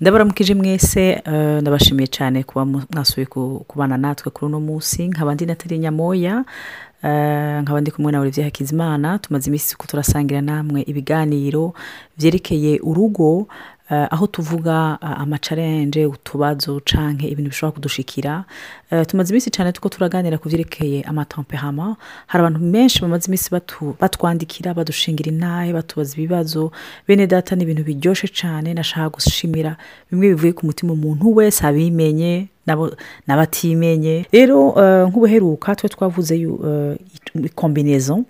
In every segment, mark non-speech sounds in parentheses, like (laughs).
ndabaramukije mwese eh, ndabashimiye cyane kuba ku- kubana natwe kuri uno munsi. Nkaba ndi natali nyamoya eh, nkaba ndi kumwe na olivier hakizimana. Tumaze iminsi turasangira namwe ibiganiro byerekeye urugo aho tuvuga eh, amacarenje utubazo canke ibintu bishobora kudushikira. Eh, tumaze iminsi cyane tuko turaganira ku byerekeye amatemperama hari abantu benshi bamaze iminsi batwandikira badushingira intahe batubaza ibibazo. Bene data ni ibintu biryoshye cyane nashaka gushimira bimwe bivuye ku mutima umuntu wese abimenye n'abatimenye. Rero eh, nk'ubuheruka twe twavuze eh, kombinezo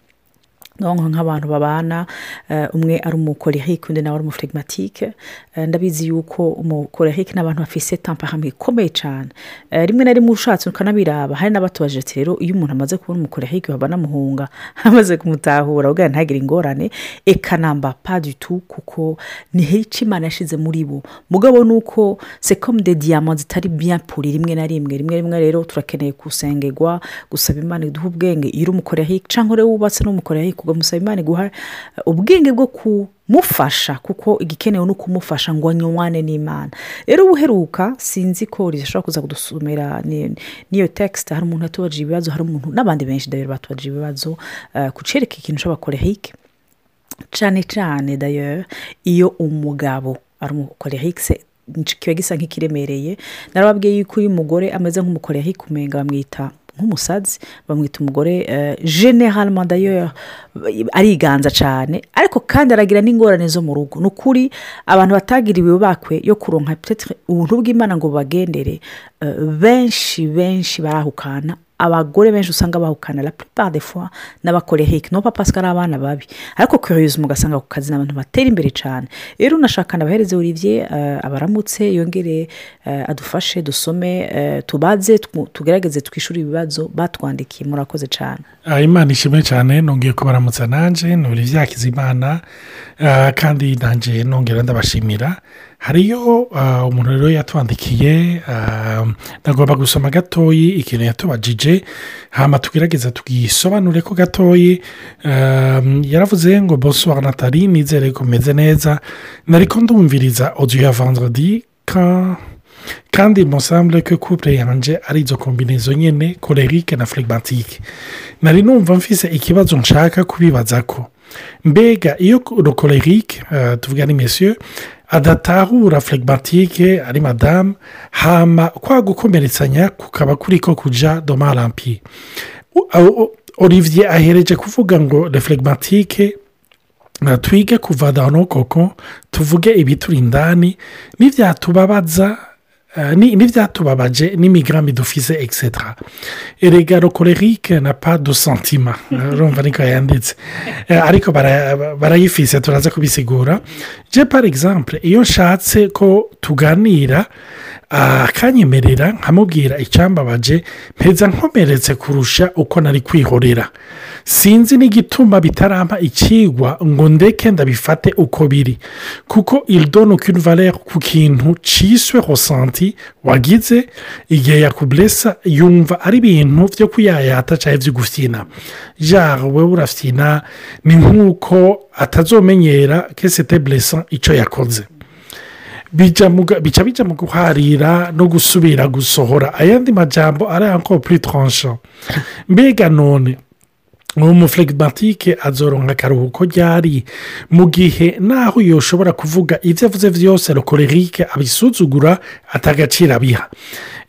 nk'abantu babana eh, umwe ari umukorehike undi nawe ari umuflegmatike Eh, ndabizi yuko umukorehike n'abantu bafise temperament ikomeye cyane Eh, rimwe na rimwe ushatse ukanabiraba hari n'abatubaje ati rero iyo umuntu amaze kubona umukorehike baba namuhunga (laughs) amaze kumutahura ubwo ntagire ingorane eka namba pas du tout kuko ni hico imana yashize muri bo. Mugabo ni uko comme des diamants zitari bien puri rimwe na rimwe. Rimwe rimwe rero turakeneye gusengerwa gusaba imana iduha ubwenge. Iyo uri umukorehike cyangwa rero wubatse n'umukorehike ugamusaba imana iguha eh, ubwenge bwo kumufasha kuko igikenewe ni ukumufasha ngo anywane n'imana. Rero ubuheruka sinzi ko rishobora kuza kudusomera ni- n'iyo texite hari umuntu yatubajije ibibazo hari umuntu n'abandi benshi dayero batubajije ibibazo eh, ku cereka ikintu c'abakorehike cyane cyane d'ailleurs iyo umugabo ari umukorehike kiba gisa nk'ikiremereye narababwiye yuko iyo umugore ameze nk'umukorehike umenga bamwita nk'umusazi bamwita umugore eh, généralement d'ailleurs ariganza cyane ariko kandi aragira n'ingorane zo mu rugo. Ni ukuri abantu batagiriwe bakwe yo kuronka ubuntu bw'imana ngo bagendere eh, benshi benshi barahukana abagore benshi usanga bahukana la plupart des fois n'abakorehike no papa ari abana babi. Ariko curieusement ugasanga ku kazi n'abantu batera imbere cyane rero unashaka nabahereze olivier eh, abaramutse yongere eh, adufashe dusome eh, tubaze tugerageze twishyure ibibazo batwandikiye. Murakoze cyane imana ishimwe cyane nongeye kubaramutsa nanjye nuri byakiza imana ah, kandi nanjye nongera ndabashimira. Hariyo ah, umuntu rero yatwandikiye ah, ndagomba gusoma gatoyi ikintu yatubajije. Hama tugerageza tugisobanure ko gatoyi ah, yaravuze ngo bonsoir natali nizere ko umeze neza. Nariko ndumviriza audio ya vendredi ka kandi musamble ko couple yanje ari izo kombinezo nyene kolerike na phlegmatique nari numva mfise ikibazo nshaka kubibaza ko mbega iyo le kolerike uh, tuvuga ni monsieur adatahura phlegmatique ari madame hama kwa gukomeretsanya kukaba kuriko kuja domarampi olivier ahereje kuvuga ngo le phlegmatique na twige kuva koko tuvuge ibituri indani n'ibyatubabaza ni- n'ibyatubabaje n'imigambi dufise etc erega rokorerike na pa do santima urumva niko yanditse (laughs) Eh, ariko bara- barayifise turaza kubisigura je par exemple iyo nshatse ko tuganira akanyemerera nkamubwira icyambabaje mpeza nkomeretse kurusha uko nari kwihorera sinzi n'igituma bitarampa ikigwa ngo ndeke ndabifate uko biri. Kuko ildono valeur ku kintu ciswe rosanti wagize igihe yakuburesa yumva ari ibintu byo kuyayata cyangwa byo gufyina jara wowe urafyina ni nk'uko atazomenyera ke sete buresa icyo yakoze. Bica bijya mu guharira no gusubira gusohora. Ayandi majambo ari plus tranchant. Mbega none. Uwo muflegmatike azoronka akaruhuko ryari? Mu gihe naho yoshobora kuvuga ibyo avuze byose rokorerike abisuzugura atagaciro abiha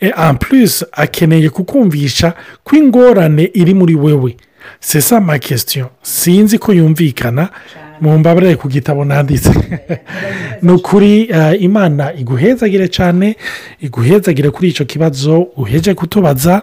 e plus akeneye kukumvisha ko ingorane iri muri wewe. C'est ça ma question. Sinzi ko yumvikana. Mu mbabare ku gitabo nanditse. (laughs) Ni ukuri eh, imana iguhezagire cyane iguhezagire kuri icyo kibazo uheje kutubaza.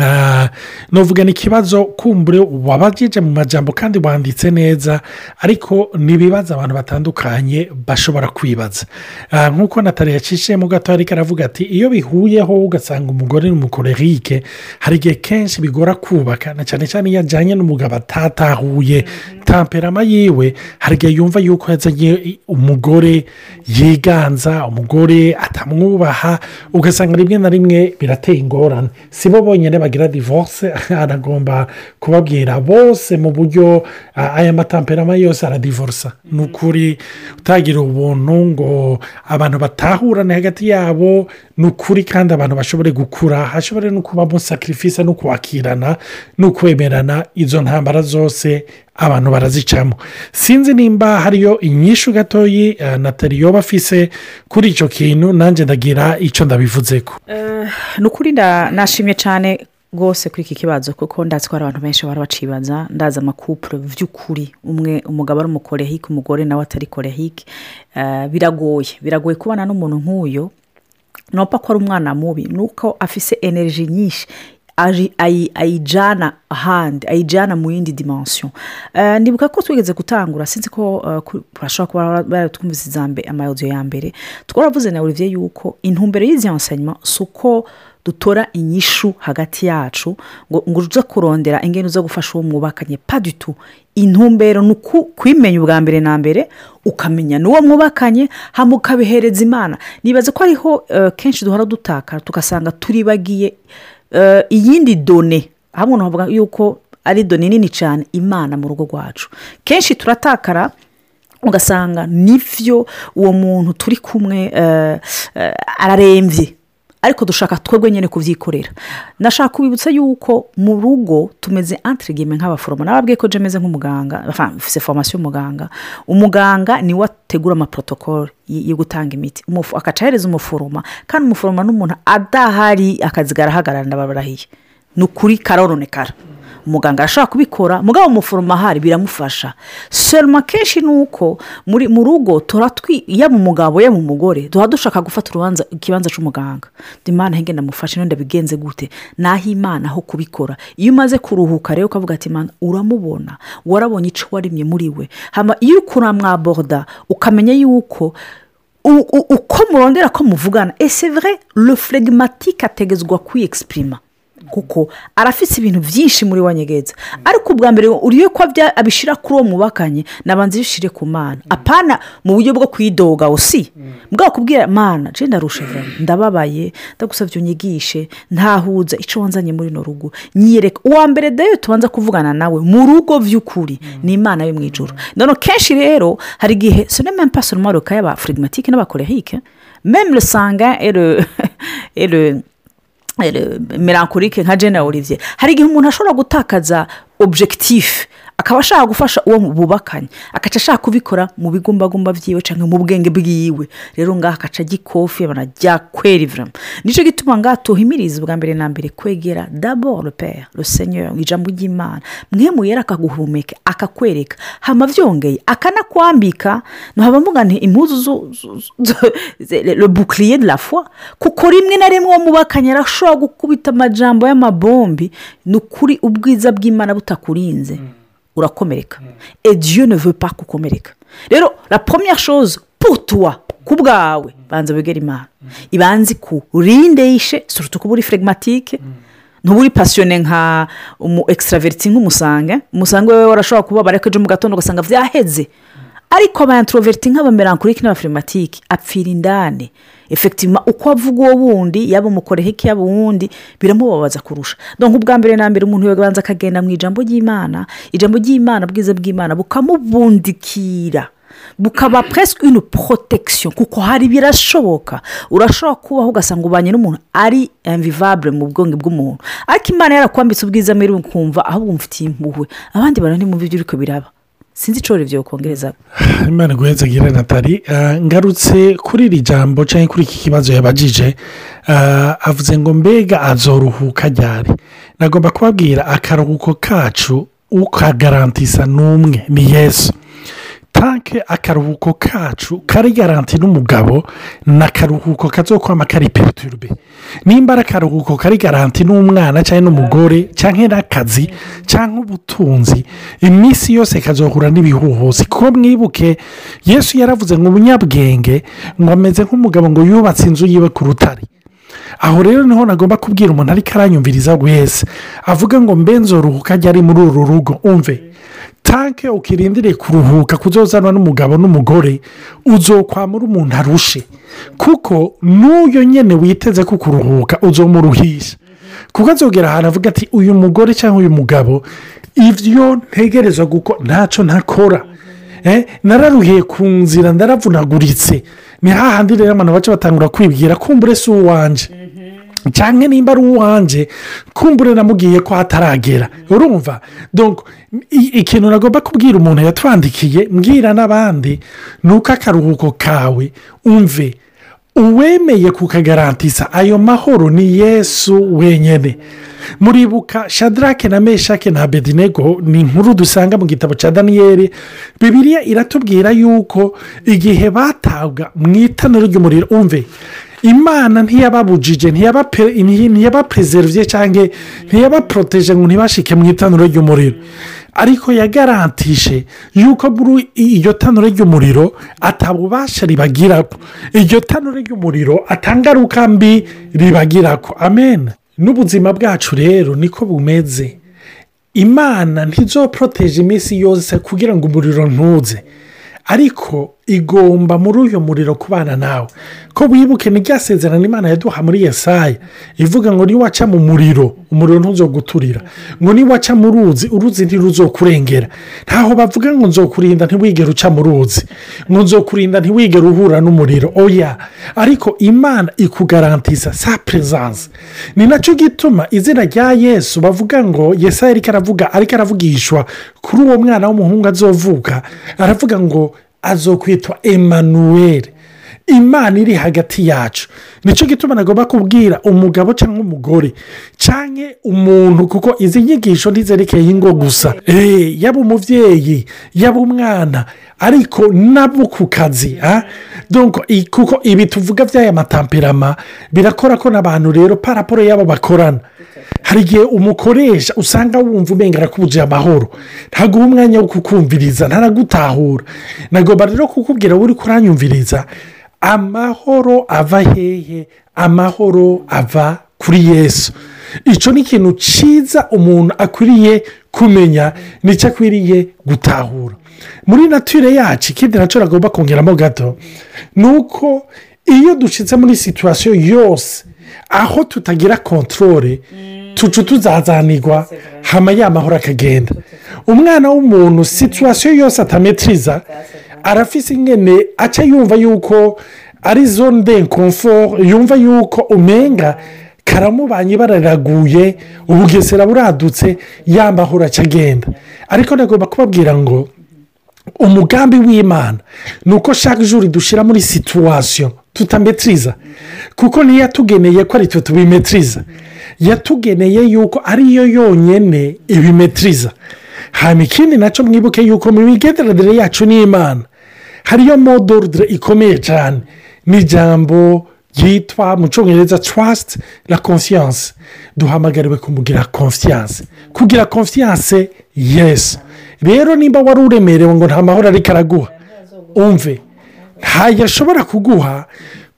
Ah, novuga ni ikibazo kumbure wabajije mu majambo kandi wanditse neza ariko ni ibibazo abantu batandukanye bashobora kwibaza. Ah, nk'uko natali yacishe mu gato ariko aravuga ati iyo bihuyeho ugasanga umugore n'umukorerike hari igihe kenshi bigora kubaka na cyane cyane iyo ajyanye n'umugabo atatahuye. Tamperama yiwe hari igihe yumva yuko yazanye umugore yiganza umugore atamwubaha ugasanga rimwe na rimwe birateye ingorane. Si bo bonyine bagira divorce (laughs) aragomba kubabwira bose mu buryo aya matamperama yose aradivorsa. Ni ukuri utagira ubuntu ngo abantu batahurane hagati yabo ni ukuri kandi abantu bashobore gukura hashobore no kubamo sakirifisi no kwakirana no kwemerana izo ntambara zose abantu barazicamo. Sinzi nimba hariyo inyishu gatoyi natali yoba afise kuri icyo kintu nanjye ndagira icyo ndabivuze ko ni ukuri nashimye cyane rwose kuri iki kibazo kuko hari abantu benshi bahora bacibaza ndazi amakupure by'ukuri umwe umugabo ari umukorehike umugore nawe atari korehike biragoye. Biragoye kubana n'umuntu nk'uyu. Nopfa ko ari umwana mubi. Ni uko afise energy nyinshi. Ayijyana ahandi ayijyana mu yindi dimansiyo ndibuka ko twigeze gutangura sinzi ko bashobora kuba baratwumvise amayodiyo ya mbere. Twaravuze na olivier yuko intumbero y'izi nsanyuma si uko dutora inyishu hagati yacu ngo ngo kurondera ingendo zo gufasha uwo mwubakanye. Padutu intumbero ni kwimenya ubwa mbere na mbere ukamenya n'uwo mwubakanye hano ukabihereza imana. Nibaza ko ariho kenshi duhora dutakara tugasanga turibagiye iyindi done hamwe navuga yuko ari done nini cyane imana mu rugo rwacu. Kenshi turatakara ugasanga ni byo uwo muntu turi kumwe ararembye ariko dushaka twebwe nyine kubyikorera. Nashaka kubibutsa yuko mu rugo tumeze antirigime nk'abaforoma nababwiye ko meze nk'umuganga ufite foromasiyo y'umuganga. Umuganga ni we ategura amaporotokole yo gutanga imiti. Agaca ahereza umuforoma kandi umuforoma n'umuntu adahari akazi garahagarara ndabarahiye ni ukuri karononekara umuganga arashobora kubikora mugabo umuforoma ahari biramufasha. Seruma kenshi ni uko mu rugo yaba umugabo yaba umugore duha dushaka gufata urubanza ikibanza cy'umuganga imana henge ndamufashe none ndabigenze gute? Naho imana aho kubikora. Iyo umaze kuruhuka rero ukavuga ati imana uramubona warabonye icyo warimye muri we. Iyo uri kuramwaboroda ukamenya yuko uko murondera ko muvugana. Ese vure le flegimatike ategezwa kwiyegisiprima kuko arafite ibintu byinshi muri wa nyegeza ariko ubwa mbere uriye ko abishyira kuri uwo mwubakanye nabanza ibishyire ku mana. Apana mu buryo bwo kuyidoga usi bwa kubwira mana jenda rushe ndababaye ndagusabye unyigishe ntahuza icyo wanzanye muri ino rugo. Nyiyereka uwa mbere dayo tubanza kuvugana nawe mu rugo by'ukuri ni imana yo mu ijoro none kenshi rero hari igihe sonema mpasoro y'aba firigimatike n'abakorehike meme rusanga ere (laughs) melancholique nka jena olivier. Hari igihe umuntu ashobora gutakaza objectif akaba ashaka gufasha uwo bubakanye agaca ashaka kubikora mu bigumbagumba byiwe cyangwa mu bwenge bwiwe. Rero ngaha agaca agikofi banajya kweriviramo ni cyo gituma ngaha tuhimiriza ubwa mbere na mbere kwegera daboro pere rusenyeri ijambo ry'imana. Mwe muyera akaguhumeka akakwereka hama byongeye akanakwambika. Ntuhaba mugane impuzu bouclier de la foi kuko rimwe na rimwe uwo mubakanye arashobora gukubita amajambo y'amabombi ni ukuri ubwiza bw'imana butakurinze. Urakomereka ediyo ne veut pas kukomereka rero la première chose putuwa ku bwawe banza wegere imana. Ibanze kurinde yishe surutu kuba uri flegimatike ntuba uri pasiyone nka umu ekisitaraveriti nk'umusange. Umusange we warashobora kuba ejo mu gatondo ugasanga byaheze ariko aba introverti nk'abamerankurike n'abafirimatike apfira indani. Efegitima uko avuga uwo wundi yaba umukoreheke yaba uwundi biramubabaza kurusha. Dore ubwa mbere na mbere umuntu yabanza akagenda mu ijambo ry'imana ijambo ry'imana bwiza bw'imana bukamubundikira. Bukaba puresike ino porotegisiyo kuko hari birashoboka. Urashobora kubaho ugasanga ubanye n'umuntu ari emvivabure mu bwonge bw'umuntu. Ariko imana yarakwambitse ubwiza muri ukumva ahubwo umufitiye impuhwe. Abandi bantu ni mu byo uri biraba. Sinzi icyo rero kongereza (sighs) imana guheza gira natali ngarutse kuri iri jambo cyangwa kuri iki kibazo yabajije avuze ngo mbega azoruhuka ryari? Nagomba kubabwira akaruhuko kacu ukagarantisa n'umwe ni yesu. Tanke akaruhuko kacu kari garanti n'umugabo ni akaruhuko kazokwama kari periturube nimba ari akaruhuko kari garanti n'umwana cyangwa n'umugore cyangwa n'akazi cyangwa ubutunzi iminsi yose kazohura n'ibihuhuzi. Kuko mwibuke yesu yaravuze ngo umunyabwenge ngo ameze nk'umugabo ngo yubatse inzu yiwe ku rutare. Aho rero ni ho nagomba kubwira umuntu ariko aranyumviriza wese. Avuga ngo mbe nzoruhuka ajya ari muri uru rugo. Umve. Tanke ukirindire kuruhuka kuzozanwa n'umugabo n'umugore uzokwamura umuntu arushe. Kuko n'uyo nyine witeze ko kuruhuka uzomuruhisha. Kuko azogera ahantu avuga ati uyu mugore cyangwa uyu mugabo ibyo ntegereza gukora ntacyo ntakora nararuhiye ku nzira ndaravunaguritse ni hahandi rero abantu baca batangura kwibwira kumbure si uwanje. Cyangwa nimba ari uwanjye kumbure namubwiye ko hataragera urumva? Ikintu nagomba kubwira umuntu yatwandikiye mbwira n'abandi ni uko akaruhuko kawe. Umve uwemeye kukagarantisa ayo mahoro ni yesu wenyine muribuka shadarake na meshake na bedinego ni inkuru dusanga mu gitabo cya daniyeli. Bibiriya iratubwira yuko igihe batabwa mu itaniro ry'umuriro umve imana ntiyababujije ntiyabaperezeriviye cyangwa ntiyabaporoteje ngo ntibashike mu itaniro ry'umuriro. Ariko yagarantije yuko muri iryo tanuro ry'umuriro atabubasha ribagira ko iryo tanuro ry'umuriro atangaruka mbi ribagira ko amen. N'ubuzima bwacu rero niko bumeze. Imana ntizoporoteje iminsi yose kugira ngo umuriro ntuze. Ariko igomba muri uyu muriro kubana nawe. Ko wibuke ni rya sezerano imana yaduha muri yesaya. Ivuga ngo niwaca mu muriro umuriro ntuzoguturira. Ngo niwaca mu ruzi uruzi ntiruzokurengera. Ntaho bavuga ngo nzokurinda ntiwigere uca mu ruzi. Ngo nzokurinda ntiwigere uhura n'umuriro. Oya ariko imana ikugarantisa sa perezanse ni na cyo gituma izina rya yesu bavuga ngo aravuga ariko aravugishwa. Kuri uwo mwana w'umuhungu azovuka aravuga ngo azokwitwa emanuweli imana iri hagati yacu. Nicyo gituma nagomba kubwira umugabo cyangwa umugore cyangwa umuntu kuko izi nyigisho ntizerekeye ingo gusa. Yaba umubyeyi yaba umwana ariko nabo ku kazi kuko ibi tuvuga by'aya matamperama birakora ko n'abantu rero paraporo yabo bakorana. Hari igihe umukoresha usanga wumva umenga arakubuje amahoro. Ntaguha umwanya wo kukumviriza ntaragutahura. Nagomba rero kukubwira uri kuranyumviriza. Amahoro ava hehe amahoro ava kuri yesu. Icyo ni ikintu cyiza umuntu akwiriye kumenya ni cyo akwiriye gutahura. Muri nature yacu ikindi na cyo agomba kongeramo gato ni uko iyo dushyitse muri situwasiyo yose aho tutagira kontorore tuca tuzazanirwa hama ya mahoro akagenda. Umwana w'umuntu situwasiyo yose atametiriza arafise ingene aca yumva yuko ari zone de komfort yumva yuko umenga karamubanye bararaguye ubugesera buradutse yambahura aca agenda. Ariko nagomba kubabwira ngo umugambi w'imana ni uko shaka ijuru dushyira muri situwasiyo tutametiriza kuko niyo yatugeneye ko ari twe tubimetiriza yatugeneye yuko ariyo yonyine ibimetiriza hanyuma ikindi na cyo mwibuke yuko mu migenderanire yacu n'imana hariyo modorudire ikomeye cyane n'ijambo ryitwa mu cyongereza trust la confiance. Duhamagariwe kumugira confiance. Kugira confiance yesi rero nimba wari uremerewe ngo nta mahoro ariko araguha umve. Ntayo ashobora kuguha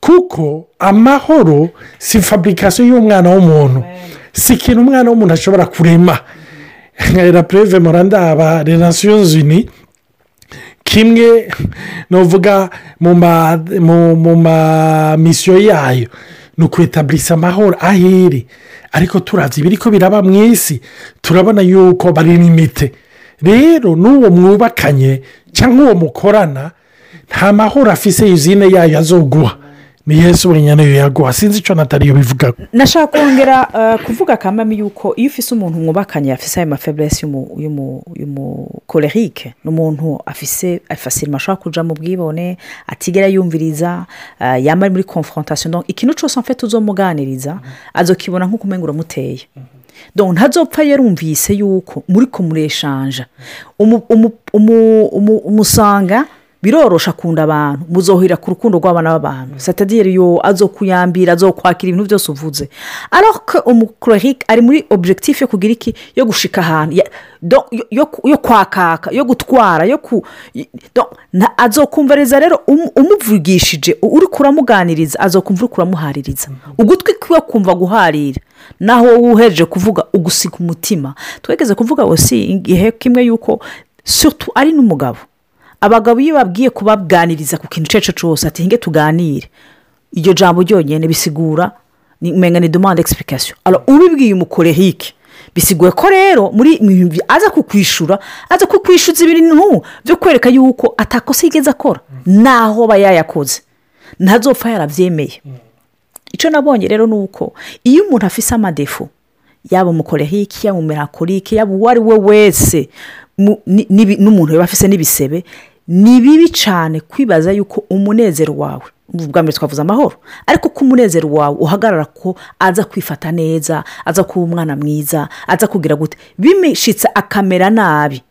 kuko amahoro si faburikasiyo y'umwana w'umuntu. Si ikintu umwana w'umuntu ashobora kurema. Nka perezida murandaba renasiyo zini kimwe nuvuga mu mamisiyo yayo. Ni ukwetabirisa amahoro. Ahiri ariko turabye ibiri ko biraba mu isi. Turabona yuko bari limite rero n'uwo mwubakanye cyangwa uwo mukorana nta mahoro afise izine yayo azoguha. Ni yesu wenyine na yo yaguha. Sinzi icyo nataliyo bivuga nashaka kongera kuvuga akamami yuko iyo ufise umuntu mwubakanye afise ayo mafeburesi y'umukorerike ni umuntu afise afasirima ashobora kuja mu bwibone atigera yumviriza yambaye muri konfrontasiyo ikintu cyose mfite uzomuganiriza azokibona nk'uko umenya uramuteye. Ntazopfa yarumvise yuko muri kumureshanja umusanga birorosha akunda abantu muzohera ku rukundo rw'abana b'abantu. Satadiyeri yo azokuyambira azokwakira ibintu byose uvuze. Ariko umukorerike ari muri objectif yo kugira iki? Yo gushika ahantu. Yo kwakaka yo gutwara yo ku azokumviriza rero umuvugishije uri kuramuganiriza azokumva uri kuramuhaririza. Ugutwi kwe kumva guharira naho wowe uhereje kuvuga ugusiga umutima. Twegeze kuvuga wose igihe kimwe yuko sutu ari n'umugabo. Abagabo iyo babwiye kubaganiriza ku kintu icyo ari cyo cyose ati nge tuganire. Iryo jambo ryonyine bisigura ni ni demande egisipurikasiyo ubibwiye umukorehike bisiguye ko rero muri aza kukwishura aza kukwishyuza ibintu byo kwereka yuko atakosa yigeze akora. Naho aba yayakoze. Ntazopfa yarabyemeye icyo nabonye rero ni uko iyo umuntu afise amadefu yaba umukorehike yaba umerakorike yaba uwo ari we wese n'umuntu yaba afise n'ibisebe ni bibi cyane kwibaza yuko umunezero wawe bwa mbere twavuze amahoro ariko ko umunezero wawe uhagarara ko aza kwifata neza aza kuba umwana mwiza aza kugira gute bimishitse akamera nabi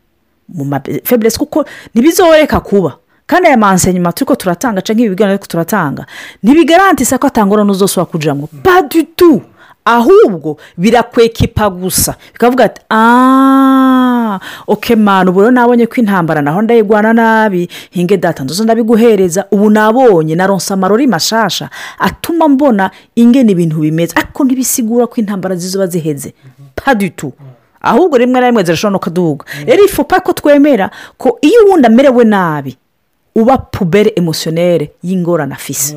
mu mafeburesi kuko ntibizoreka kuba. Kandi aya mansenyuma turi ko turatanga cyangwa ibi biganiro turatanga ntibigarantise ko atangwa zose wakujyamo padutu ahubwo birakwekipa gusa. Bikavuga ati aaa oke mani ubu rero nabonye ko intambara naho ndayigwana nabi hinge data nzozo ndabiguhereza. Ubu nabonye na amarori mashasha atuma mbona ingena ibintu bimeze. Ariko ntibisigura ko intambara zizuba ziheze. Padutu ahubwo rimwe na rimwe zirashobora no kuduga. Rero ifupa ko twemera ko iyo uwundi amerewe nabi uba pubere emosiyonere y'ingorane afise.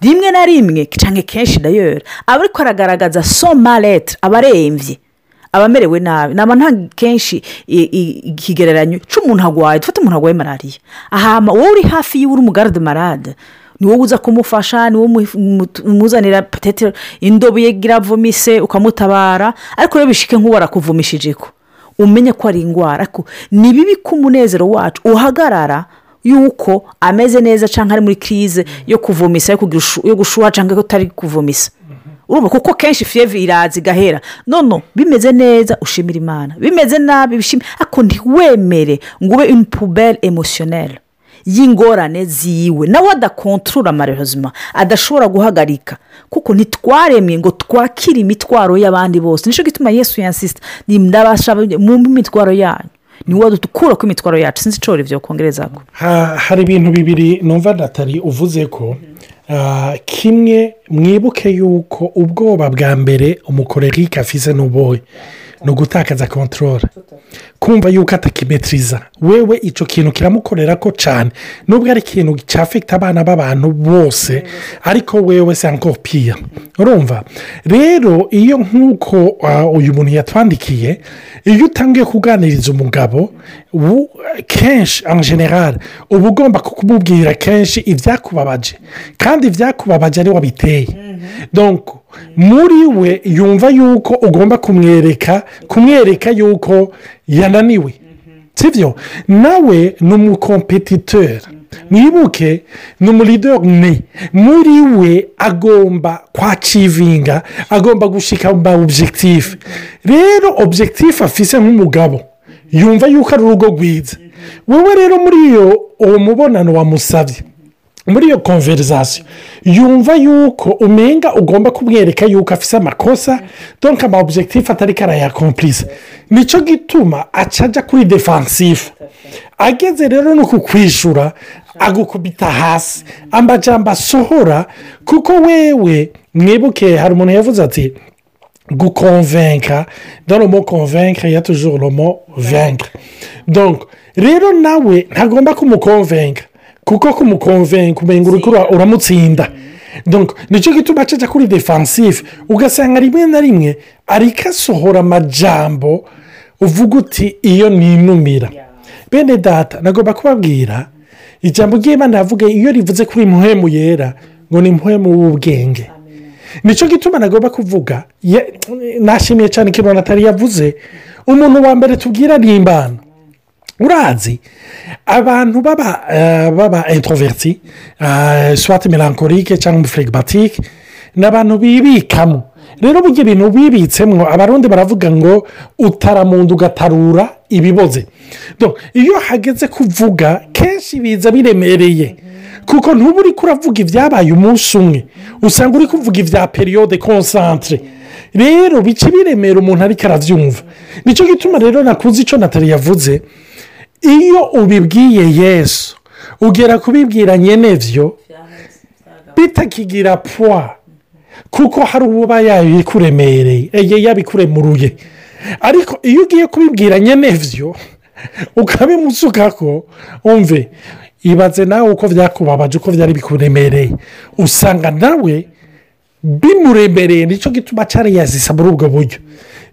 Rimwe na rimwe cyangwa kenshi dayeri aba ariko aragaragaza somarete aba arembye aba amerewe nabi. Naba nta kenshi ikigereranyo cy'umuntu arwaye dufate umuntu arwaye malariya. Aha wowe uri hafi yiwe uri umugarade marade ni wowe uza kumufasha ni wowe umuzanira petete indobo ye iravumise ukamutabara ariko rero bishike nk'uwo arakuvumishije ko umenye ko ari indwara ni bibi ko umunezero wacu. Uhagarara yuko ameze neza cyangwa ari muri kirize yo kuvomisa yo gushuha cyangwa utari kuvomisa urumva kuko kenshi fiyevi iraza igahera. Nono bimeze neza ushimira imana. Bimeze nabi bishimira ariko ntiwemere ngo ube impuberi emosiyoneri y'ingorane ziwe. Nawe adakontorora amarehozima adashobora guhagarika. Kuko ntitwaremye ngo twakire imitwaro y'abandi bose. Nicyo gituma yesu yansisita ndabasha mu mitwaro yanyu. Ni wowe dukura ku imitwaro yacu. Sinzi icyo ibyo kongereza ko hari ibintu bibiri numva natali uvuze ko kimwe mwibuke yuko ubwoba bwa mbere umukorerike afise n'uboye ni ugutakaza kontorore kumva yuko atakimetiriza wewe icyo kintu kiramukorera ko cyane nubwo ari ikintu cyafite abana b'abantu bose ariko wewe se piya urumva? Rero iyo nk'uko uyu muntu yatwandikiye iyo utangiye kuganiriza umugabo kenshi generale uba ugomba kumubwira kenshi ibyakubabaje kandi ibyakubabaje ari wabiteye. Muri we yumva yuko ugomba kumwereka kumwereka yuko yananiwe. Sibyo? Nawe ni umukompetiteri mwibuke ni umuridoni muri we agomba kwacivinga agomba gushyika mu objekitifu rero objekitifu afise nk'umugabo. Yumva yuko ari urugo rwiza. Wowe rero muri iyo uwo mubonano wamusabye. Muri iyo konverizasiyo yumva yuko umenga ugomba kumwereka yuko afite amakosa donka ama objekitifu atari karayakompiriza ni cyo gituma aca ajya kuri defansifu ageze rero no kukwishyura agukubita hasi. Amajyamba asohora kuko wewe mwibuke hari umuntu yavuze ati gukonvenka dore konvenka ya tujuru mo venka rero nawe ntagomba kumukonvenka kuko kumukonvenka umenya uri uramutsinda. Nicyo gituma ajya kuri defansive ugasanga rimwe na rimwe ariko asohora amajambo uvuga uti iyo ninumira. Bene data nagomba kubabwira ijambo ry'imana yavuga iyo rivuze kuri muhemu yera ngo ni muhemu w'ubwenge. Nicyo gituma nagomba kuvuga nashimiye cyane ikintu natali yavuze umuntu wa mbere tubwira ni imbana urazi. Abantu baba introverti swate melancholique cyangwa umufirigibatike ni abantu bibikamo. Rero burya ibintu bibitsemo abarundi baravuga ngo utaramunda ugatarura ibiboze. Iyo hageze kuvuga kenshi biza biremereye. Kuko ntuba uri kuravuga ibyabaye umunsi umwe. Usanga uri kuvuga ibya periyode konsantire rero bica biremera umuntu ariko arabyumva ni cyo gituma rero nakuze icyo natali yavuze iyo ubibwiye yesu ugera kubibwira nyenevyo bitakigira puwa kuko hari uba yabikuremereye yabikuremuruye. Ariko iyo ugiye kubibwira nyenevyo ukabimusuka ko umve ibaze nawe uko byakubabaje uko byari bikuremereye. Usanga nawe bimuremereye ni cyo gituma cyariyazisa muri ubwo buryo.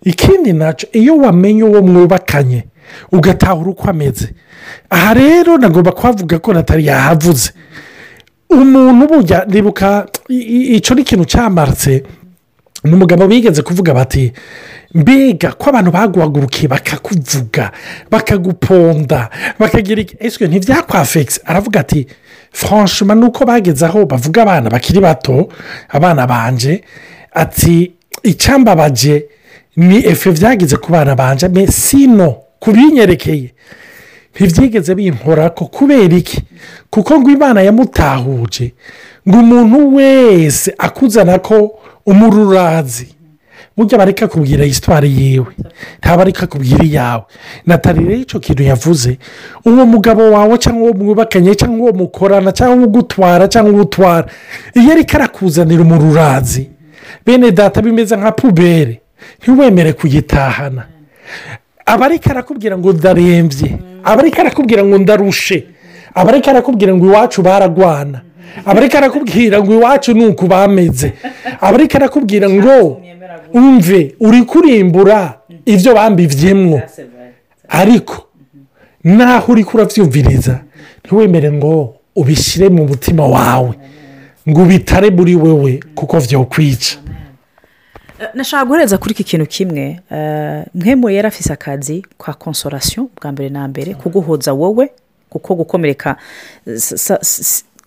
Ikindi na cyo iyo wamenye uwo mwubakanye ugatahura uko ameze aha rero nagomba kuhavuga ko natali yahavuze. Umuntu burya nibuka icyo ni ikintu cyamaritse ni umugabo bigeze kuvuga bati mbega ko abantu baguhagurukiye bakakuvuga bakaguponda bakagira ese ntibyakwafegisi aravuga ati franchima nuko bageze aho bavuga abana bakiri bato abana banje ati icyambabaje ni efe byageze ku bana banje sino ku binyerekeye ntibyigeze binkora ko kubera iki? Kuko ngo imana yamutahuje ngo umuntu wese akuzana ko umururazi. Burya bareka kubwira isitwari yiwe ntabareka kubwira iyawe. Natali rero icyo kintu yavuze uwo mugabo wawe cyangwa uwo mwubakanye cyangwa uwo mukorana cyangwa uwo ugutwara cyangwa uwo utwara iyo ariko arakuzanira umururazi bene data bimeze nka pubere. Ntiwemere kuyitahana. Aba ariko arakubwira ngo ndarembye. Aba ariko arakubwira ngo ndarushe. Aba ariko arakubwira ngo iwacu baragwana. Aba ariko arakubwira ngo iwacu ni uku bameze. Aba ariko arakubwira ngo umve uri kurimbura ibyo bambivyemwo. Ariko naho uri kurabyumviriza ntiwemere ngo ubishyire mu mutima wawe. Ngo ubitare muri wewe kuko byokwica nashaka guhereza kuri iki kintu kimwe. Mwemwe yari afise akazi ka konsorasiyo bwa mbere na mbere kuguhuza wowe kuko gukomereka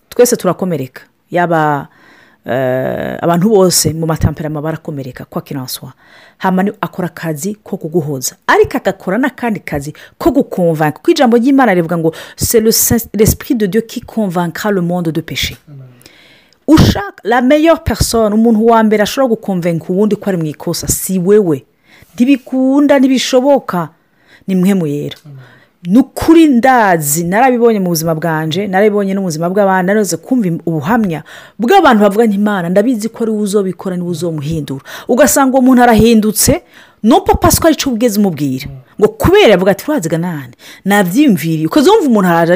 twese turakomereka. Yaba abantu bose mu matamperama barakomereka kwa kiranswa hano akora akazi ko kuguhuza. Ariko agakora n'akandi kazi ko gukomvanka kuko ijambo ry'imana rivuga ngo se l'esprit de dieu qui convaincra le monde de péché. Ushaka la meilleure personne umuntu wa mbere ashobora gukomvenga uwundi ko ari mu ikosa si wewe. Ntibikunda ntibishoboka. Ni mwe muyera. Ni ukuri ndazi narabibonye mu buzima bwanje narabibonye no mu buzima bw'abandi naraze kumva ubuhamya bw'abantu bavuga ntimana ndabizi ko ari we uzobikora ni we uzomuhindura. Ugasanga uwo muntu arahindutse nuko pasiko ari cyo ubweze umubwira ngo kubera yavuga ati uraziga nani nabyiyumviriye ukoze wumva umuntu araje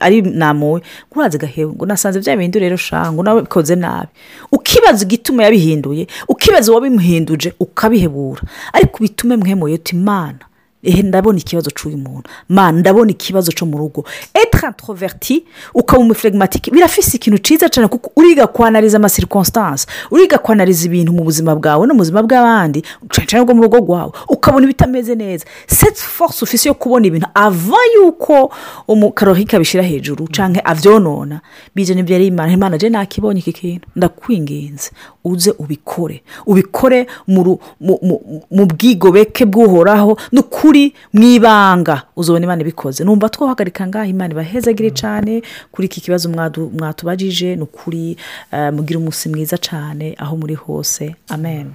ari namuwe ngo uraziga hewe ngo nasanze bya bindi rero shanga ngo nawe bikoze nabi. Ukibaza igituma yabihinduye ukibaza uwabimuhinduje ukabihebura. Ariko bitume mwemuye uti imana ehe ndabona ikibazo cy'uyu muntu. Mana ndabona ikibazo cyo mu rugo. Etantroverti ukaba umuflegimatike birafise ikintu cyiza cyane kuko uriga kwanariza amasirikonsitansi uriga kwanariza ibintu mu buzima bwawe no mu buzima bw'abandi cyane bwo mu rugo rwawe ukabona ibitameze neza. Seti force ufise yo kubona ibintu ava yuko umukarorike abishyira hejuru cyangwa abyonona bijya n'ibyo yari imana. Imana je nakibonye iki kintu? Ndakwinginze. Uze ubikore. Ubikore mu bwigobeke bw'uhoraho ni ukuri mu ibanga uzabona imana ibikoze. Numva twahagarika ngaho imana ibahezagire cyane. Kuri iki kibazo mwatubajije ni ukuri mugira umunsi mwiza cyane aho muri hose. Amen.